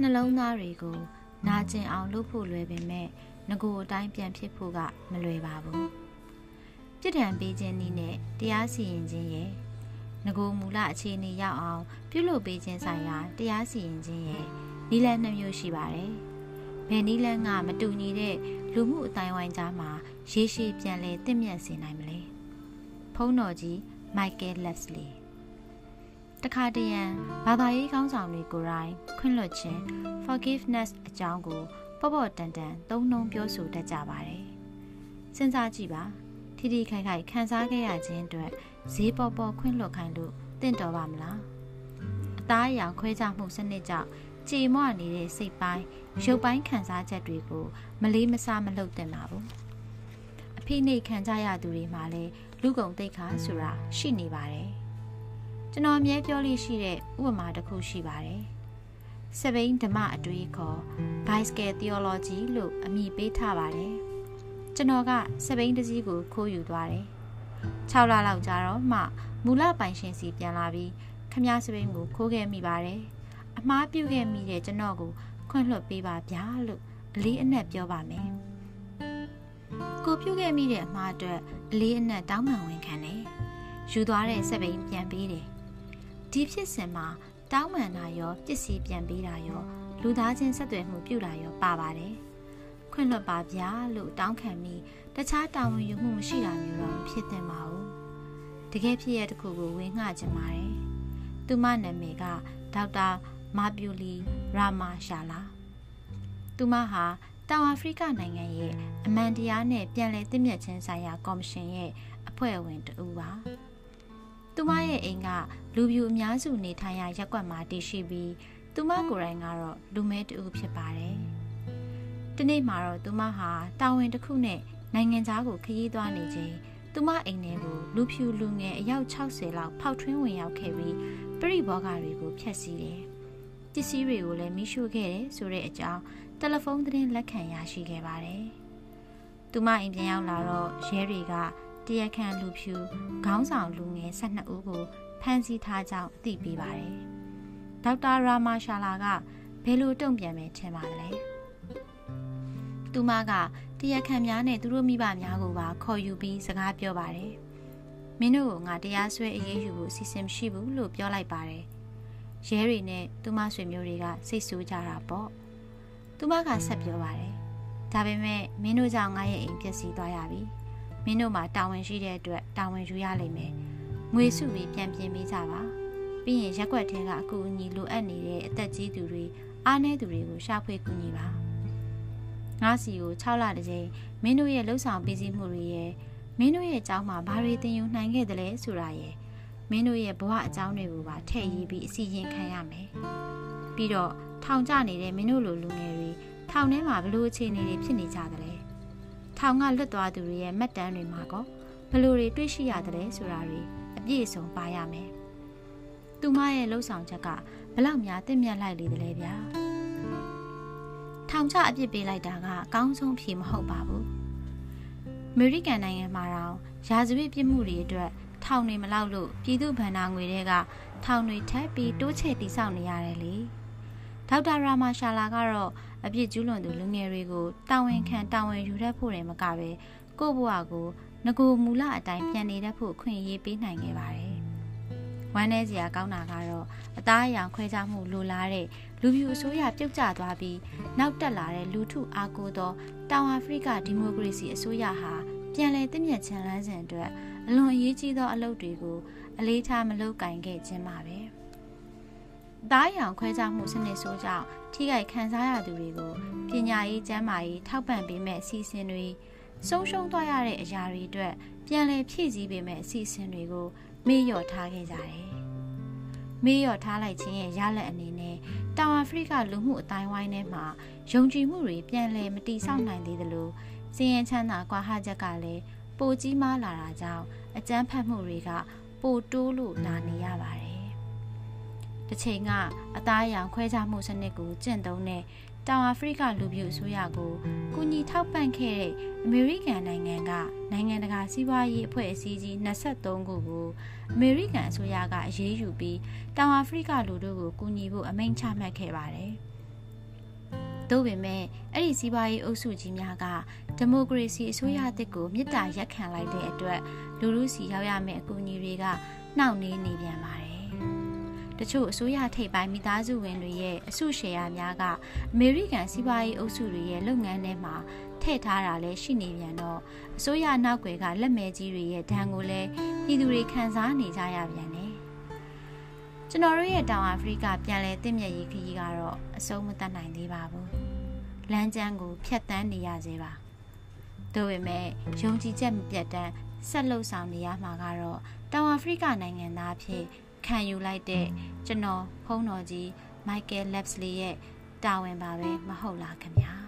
နှလုံးသားတွေကိုနာကျင်အောင်လုပ်ဖို့လွယ်ပေမဲ့ငကိုအတိုင်းပြန်ဖြစ်ဖို့ကမလွယ်ပါဘူးပြစ်ဒဏ်ပေးခြင်းနည်းနဲ့တရားစီရင်ခြင်းရဲ့ငကိုမူလအခြေအနေရောက်အောင် ပြုလုပ်ပေးခြင်းဆိုင်ရာတရားစီရင်ခြင်းရဲ့နီလန်းနှမျိုးရှိပါတယ်ဘယ်နီလန်းကမတူညီတဲ့လူမှုအတိုင်းဝိုင်းကြားမှာရေရှည်ပြန်လဲတင့်မြတ်စေနိုင်မလဲဖုန်းတော်ကြီးမိုက်ကယ်လက်စလီ တခါတရံဘာသာရေးခေါင်းဆောင်တွေကိုယ်တိုင်ခွင့်လွှတ်ခြင်း forgiveness အကြောင်းကိုပေါ့ပေါ့တန်တန်သုံးနှုံပြောဆိုတတ်ကြပါတယ်စဉ်းစားကြည့်ပါထိထိခိုက်ခိုက်ခံစားခဲ့ရခြင်းအတွက်ဈေးပေါ်ပေါ်ခွင့်လွှတ်ခိုင်းလို့တင့်တော်ပါမလားအသားအရောင်ခွဲခြားမှုစနစ်ကြောင့်ကြေမွနေတဲ့စိတ်ပိုင်းရုပ်ပိုင်းခံစားချက်တွေကိုမလေးမစားမလုပ်သင့်ပါဘူးအဖိနှိတ်ခံကြရသူတွေမှာလည်းလူကုန်တိတ်ခါဆိုတာရှိနေပါတယ် ကျွန်တော်အမြဲပြောလို့ရှိတဲ့ဥပမာတစ်ခုရှိပါတယ်စပိန်ဓမ္မအတွေးခေါ် bicycle theology လို့အမည်ပေးထားပါတယ်ကျွန်တော်ကစပိန်တစည်းကိုခိုးယူသွားတယ်6လလောက်ကြာတော့မှမူလပိုင်ရှင်စီပြန်လာပြီးခမည်းစပိန်ကိုခိုးခဲ့မိပါတယ်အမားပြုတ်ခဲ့မိတဲ့ကျွန်တော်ကိုခွင့်လွှတ်ပေးပါဗျာလို့အလေးအနက်ပြောပါမယ်ကိုပြုတ်ခဲ့မိတဲ့အမားအတွက်အလေးအနက်တောင်းပန်ဝင်ခံတယ်ယူသွားတဲ့စပိန်ပြန်ပေးတယ် ဒီဖြစ်စဉ်မှာတောင်းပန်တာရောပစ္စည်းပြန်ပေးတာရောလူသားချင်းဆက်သွယ်မှုပြုတာရောပါပါတယ်ခွင့်လွှတ်ပါဗျာလို့တောင်းခံပြီးတခြားတာဝန်ယူမှုမရှိတာမျိုးတော့ဖြစ်သင့်ပါဘူးတကယ်ဖြစ်ရတဲ့ခုကိုဝင်ငှချင်ပါတယ်သူမနာမည်ကဒေါက်တာမာပြူလီရာမာရှာလာသူမဟာတောင်အာဖရိကနိုင်ငံရဲ့အမှန်တရားနဲ့ပြန်လည်သင့်မြတ်ခြင်းဆိုင်ရာကော်မရှင်ရဲ့အဖွဲ့ဝင်တူပါ သူမရဲ့အိမ်ကလူပြူအများစုနေထိုင်ရာရပ်ကွက်မှာတည်ရှိပြီးသူမကိုယ်တိုင်ကတော့လူမဲတူဖြစ်ပါတယ်။ဒီနေ့မှာတော့သူမဟာတာဝန်တစ်ခုနဲ့နိုင်ငံသားကိုခရီးသွားနေချိန်သူမအိမ်ထဲကိုလူဖြူလူငယ်အယောက်60လောက်ဖောက်ထွင်းဝင်ရောက်ခဲ့ပြီးပြိဘောဂါတွေကိုဖျက်ဆီးတယ်။ပစ္စည်းတွေကိုလည်းမိရှို့ခဲ့တယ်ဆိုတဲ့အကြောင်းတယ်လီဖုန်းသတင်းလက်ခံရရှိခဲ့ပါတယ်။သူမအိမ်ပြန်ရောက်လာတော့ရဲတွေက တရားခံလူဖြူခေါင်းဆောင်လူငယ်12ဦးကိုဖမ်းဆီးထားကြောင်းအသိပေးပါတယ်။ဒေါက်တာရာမာရှာလာကဘယ်လိုတုံ့ပြန်မယ်ထင်ပါသလဲ။သူမကတရားခံများနဲ့သူတို့မိဘများကိုပါခေါ်ယူပြီးစကားပြောပါတယ်။မင်းတို့ကငါတရားစွဲအရေးယူဖို့စီစဉ်မရှိဘူးလို့ပြောလိုက်ပါတယ်။ရဲတွေနဲ့သူမဆွေမျိုးတွေကစိတ်ဆိုးကြတာပေါ့။သူမကဆက်ပြောပါတယ်။ဒါပေမဲ့မင်းတို့ကြောင့်ငါရဲ့အိမ်ပျက်စီးသွားရပြီ။ မင်းတို့မှာတာဝန်ရှိတဲ့အတွက်တာဝန်ယူရလိမ့်မယ်ငွေစုပြီးပြန်ပြင်ပေးကြပါပြီးရင်ရက်ွက်ထဲကအကူအညီလိုအပ်နေတဲ့အသက်ကြီးသူတွေအားနည်းသူတွေကိုရှာဖွေကူညီပါငါစီကို6လတကြိမ်မင်းတို့ရဲ့လှုပ်ဆောင်ပေးစည်းမှုတွေရဲ့မင်းတို့ရဲ့အကြောင်းမှာဘာတွေသင်ယူနိုင်ခဲ့သလဲဆိုတာရဲ့မင်းတို့ရဲ့ဘဝအကြောင်းတွေကိုပါထည့်ရေးပြီးအစီရင်ခံရမယ်ပြီးတော့ထောင်ကျနေတဲ့မင်းတို့လိုလူငယ်တွေထောင်ထဲမှာဘလို့အခြေအနေတွေဖြစ်နေကြသလဲ ထောင်ကလွတ်သွားသူတွေရဲ့မှတ်တမ်းတွေမှာကောဘလို့တွေတွေ့ရှိရတယ်လဲဆိုတာတွေအပြည့်အစုံပါရမယ်။သူမရဲ့လှုပ်ဆောင်ချက်ကဘလောက်များတင့်မြတ်လိုက်လေတလဲဗျာ။ထောင်ချအပြစ်ပေးလိုက်တာကအကောင်းဆုံးဖြေမဟုတ်ပါဘူး။အမေရိကန်နိုင်ငံမှာတော့ရာဇဝတ်ပြစ်မှုတွေအတွက်ထောင်တွေမလောက်လို့ပြည်သူ့ဗန္နာငွေတွေကထောင်တွေထပ်ပြီးတိုးချဲ့တိစောက်နေရတယ်လေ။ ဒေါက်တာရာမာရှာလာကတော့အပြစ်ကျူးလွန်သူလူငယ်တွေကိုတာဝန်ခံတာဝန်ယူတတ်ဖို့တယ်မကပဲကိုယ့်ဘဝကိုငကိုမူလအတိုင်းပြန်နေတတ်ဖို့ခွင့်ရေးပေးနိုင်ခဲ့ပါတယ်။ဝမ်းနည်းစရာကောင်းတာကတော့အသားအရောင်ခွဲခြားမှုလိုလားတဲ့လူပြူအစိုးရပြုတ်ကျသွားပြီးနောက်တက်လာတဲ့လူထုအားကိုးသောတောင်အာဖရိကဒီမိုကရေစီအစိုးရဟာပြန်လည်တည်မြဲချန်လန်းစဉ်အတွက်အလွန်အရေးကြီးသောအလုပ်တွေကိုအလေးထားမလုပ်ကင်ခဲ့ခြင်းပါပဲ။ သားရောင်ခွဲခြားမှုစနစ်ဆိုးကြောင့်ထိခိုက်ခံစားရသူတွေကိုပညာရေးကျန်းမာရေးထောက်ပံ့ပေးမဲ့အစီအစဉ်တွေဆုံးရှုံးသွားရတဲ့အရာတွေအတွက်ပြန်လည်ဖြည့်ဆည်းပေးမဲ့အစီအစဉ်တွေကိုမေ့လျော့ထားခဲ့ကြတယ်။မေ့လျော့ထားလိုက်ခြင်းရဲ့ရလဒ်အနေနဲ့တောင်အာဖရိကလူမှုအတိုင်းဝိုင်းထဲမှာယုံကြည်မှုတွေပြန်လည်မတိဆောက်နိုင်သေးသလိုစည်ရင်ချမ်းသာကွာဟချက်ကလည်းပိုကြီးမားလာတာကြောင့်အကြမ်းဖက်မှုတွေကပိုတိုးလို့လာနေရပါတယ် တစ်ချိန်ကအသားအရောင်ခွဲခြားမှုစနစ်ကိုကျင့်သုံးတဲ့တောင်အာဖရိကလူမျိုးအစိုးရကိုကူညီထောက်ပံ့ခဲ့တဲ့အမေရိကန်နိုင်ငံကနိုင်ငံတကာစီးပွားရေးအဖွဲ့အစည်းကြီး23ခုကိုအမေရိကန်အစိုးရကအရေးယူပြီးတောင်အာဖရိကလူတို့ကိုကူညီဖို့အမိန့်ချမှတ်ခဲ့ပါတယ်။သို့ပေမဲ့အဲ့ဒီစီးပွားရေးအုပ်စုကြီးများကဒီမိုကရေစီအစိုးရအသစ်ကိုမြစ်တာရက်ခံလိုက်တဲ့အတွက်လူလူစီရောက်ရမယ့်အကူအညီတွေကနှောင့်နှေးနေပြန်ပါတယ်။ တချို့အစိုးရထိပ်ပိုင်းမိသားစုဝင်တွေရဲ့အစုရှယ်ယာများကအမေရိကန်စီးပွားရေးအုပ်စုတွေရဲ့လုပ်ငန်းထဲမှာထည့်ထားတာလည်းရှိနေပြန်တော့အစိုးရနောက်ွယ်ကလက်မဲကြီးတွေရဲ့ဒဏ်ကိုလည်းပြည်သူတွေခံစားနေကြရပြန်တယ်။ကျွန်တော်တို့ရဲ့တောင်အာဖရိကပြန်လည်တင့်မြတ်ရေးခရီးကတော့အဆုံးမသတ်နိုင်သေးပါဘူး။လမ်းကျန်းကိုဖျက်ဆီးနေရသေးပါ။ဒါပေမဲ့ယုံကြည်ချက်မပြတ်တမ်းဆက်လှုပ်ဆောင်နေရမှာကတော့တောင်အာဖရိကနိုင်ငံသားဖြစ် ခံယူလိုက်တဲ့ကျွန်တော်ဖုန်းတော်ကြီး Michael Lapsley ရဲ့တာဝန်ပါပဲမဟုတ်လားခင်ဗျာ